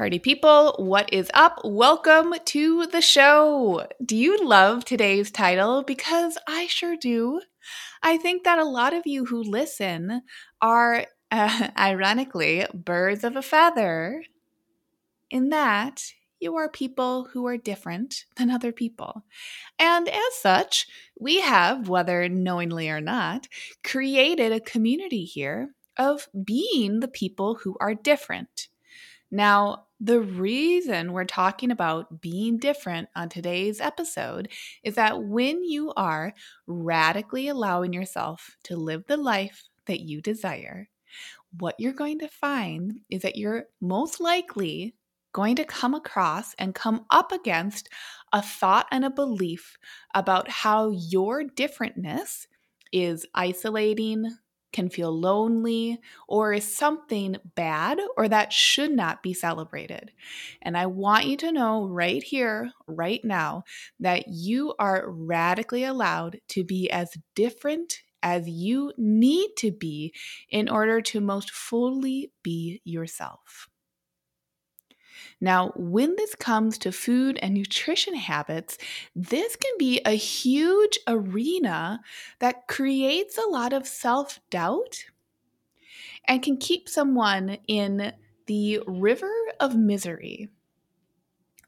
Party people, what is up? Welcome to the show. Do you love today's title? Because I sure do. I think that a lot of you who listen are, uh, ironically, birds of a feather, in that you are people who are different than other people. And as such, we have, whether knowingly or not, created a community here of being the people who are different. Now, the reason we're talking about being different on today's episode is that when you are radically allowing yourself to live the life that you desire, what you're going to find is that you're most likely going to come across and come up against a thought and a belief about how your differentness is isolating, can feel lonely or is something bad or that should not be celebrated. And I want you to know right here, right now, that you are radically allowed to be as different as you need to be in order to most fully be yourself. Now, when this comes to food and nutrition habits, this can be a huge arena that creates a lot of self doubt and can keep someone in the river of misery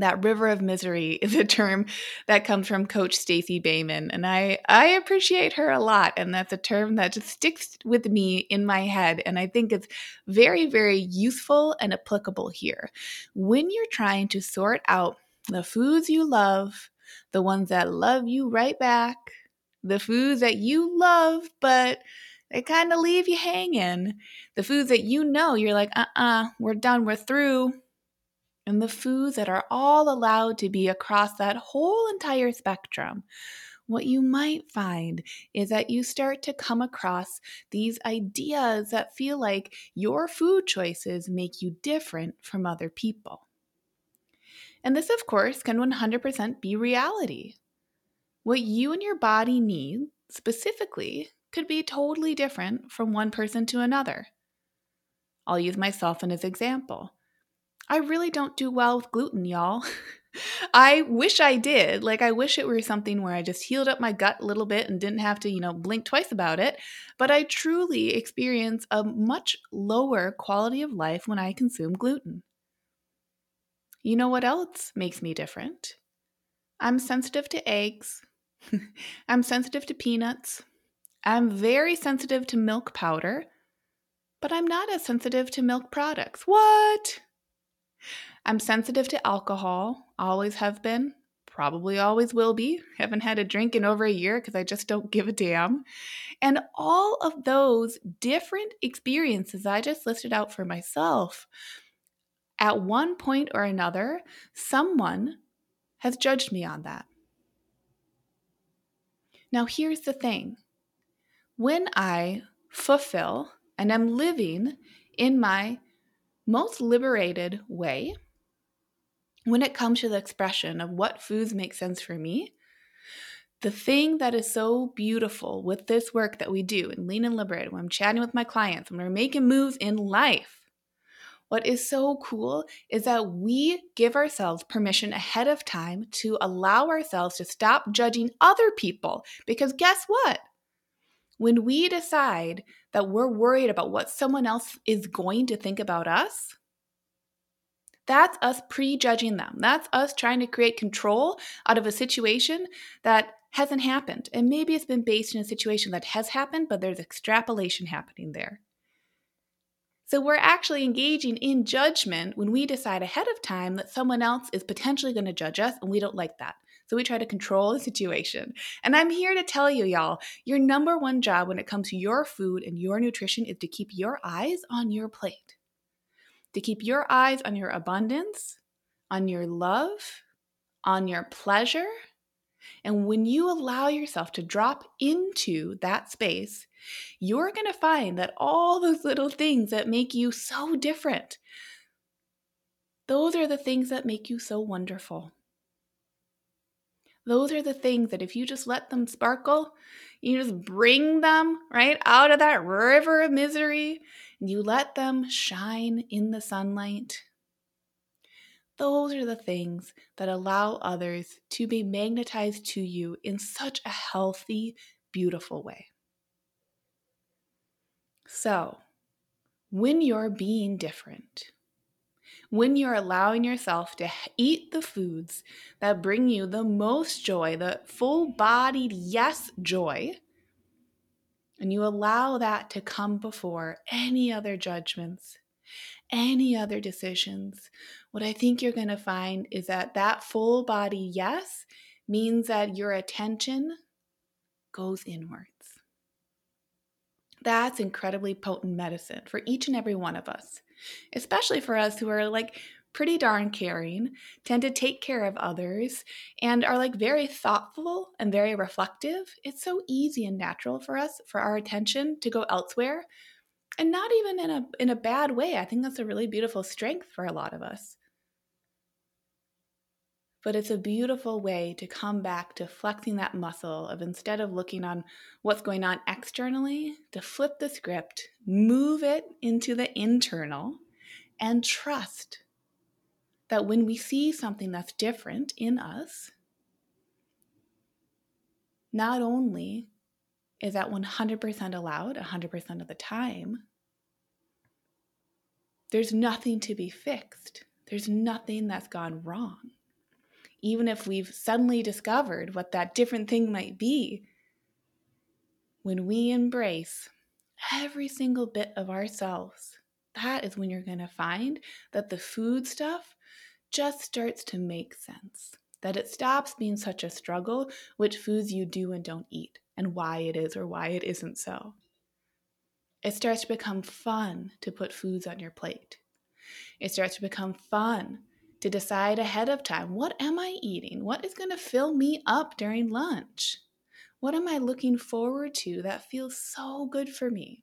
that river of misery is a term that comes from coach Stacey Boehman, and I I appreciate her a lot and that's a term that just sticks with me in my head and I think it's very very useful and applicable here. When you're trying to sort out the foods you love, the ones that love you right back, the foods that you love but they kind of leave you hanging, the foods that you know you're like, "Uh-uh, we're done, we're through." And the foods that are all allowed to be across that whole entire spectrum, what you might find is that you start to come across these ideas that feel like your food choices make you different from other people. And this, of course, can 100% be reality. What you and your body need specifically could be totally different from one person to another. I'll use myself as an example. I really don't do well with gluten, y'all. I wish I did. Like, I wish it were something where I just healed up my gut a little bit and didn't have to, you know, blink twice about it. But I truly experience a much lower quality of life when I consume gluten. You know what else makes me different? I'm sensitive to eggs. I'm sensitive to peanuts. I'm very sensitive to milk powder, but I'm not as sensitive to milk products. What? I'm sensitive to alcohol, always have been, probably always will be. Haven't had a drink in over a year because I just don't give a damn. And all of those different experiences I just listed out for myself, at one point or another, someone has judged me on that. Now, here's the thing when I fulfill and am living in my most liberated way, when it comes to the expression of what foods make sense for me, the thing that is so beautiful with this work that we do in Lean and Liberated, when I'm chatting with my clients, when we're making moves in life, what is so cool is that we give ourselves permission ahead of time to allow ourselves to stop judging other people. Because guess what? When we decide that we're worried about what someone else is going to think about us, that's us prejudging them. That's us trying to create control out of a situation that hasn't happened. And maybe it's been based in a situation that has happened, but there's extrapolation happening there. So we're actually engaging in judgment when we decide ahead of time that someone else is potentially going to judge us, and we don't like that. So we try to control the situation. And I'm here to tell you, y'all, your number one job when it comes to your food and your nutrition is to keep your eyes on your plate to keep your eyes on your abundance, on your love, on your pleasure. And when you allow yourself to drop into that space, you're going to find that all those little things that make you so different, those are the things that make you so wonderful. Those are the things that if you just let them sparkle, you just bring them right out of that river of misery you let them shine in the sunlight. Those are the things that allow others to be magnetized to you in such a healthy, beautiful way. So, when you're being different, when you're allowing yourself to eat the foods that bring you the most joy, the full bodied yes joy, and you allow that to come before any other judgments, any other decisions, what I think you're going to find is that that full body yes means that your attention goes inwards. That's incredibly potent medicine for each and every one of us especially for us who are like pretty darn caring, tend to take care of others, and are like very thoughtful and very reflective. It's so easy and natural for us for our attention to go elsewhere and not even in a in a bad way. I think that's a really beautiful strength for a lot of us. But it's a beautiful way to come back to flexing that muscle of instead of looking on what's going on externally, to flip the script, move it into the internal, and trust that when we see something that's different in us, not only is that 100% allowed 100% of the time, there's nothing to be fixed. There's nothing that's gone wrong even if we've suddenly discovered what that different thing might be, when we embrace every single bit of ourselves, that is when you're going to find that the food stuff just starts to make sense. That it stops being such a struggle which foods you do and don't eat, and why it is or why it isn't so. It starts to become fun to put foods on your plate. It starts to become fun to decide ahead of time what am I eating? What is going to fill me up during lunch? What am I looking forward to that feels so good for me?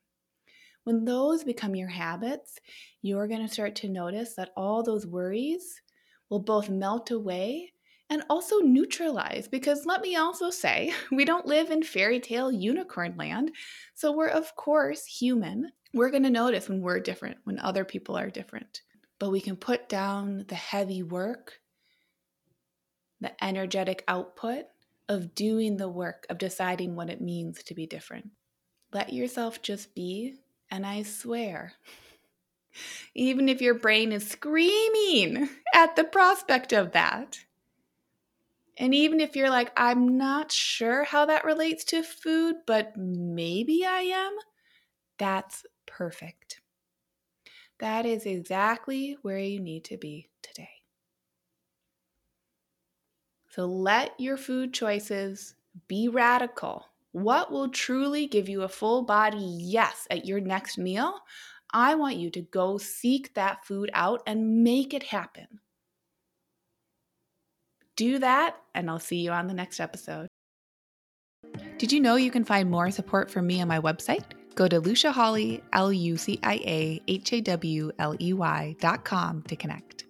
When those become your habits, you're going to start to notice that all those worries will both melt away and also neutralize. Because let me also say, we don't live in fairy tale unicorn land. So we're, of course, human. We're going to notice when we're different, when other people are different but we can put down the heavy work, the energetic output of doing the work of deciding what it means to be different. Let yourself just be, and I swear, even if your brain is screaming at the prospect of that, and even if you're like, I'm not sure how that relates to food, but maybe I am, that's perfect. That is exactly where you need to be today. So let your food choices be radical. What will truly give you a full body yes at your next meal? I want you to go seek that food out and make it happen. Do that, and I'll see you on the next episode. Did you know you can find more support from me on my website? Go to Lucia Hawley, L U C I A H A W L E Y dot com to connect.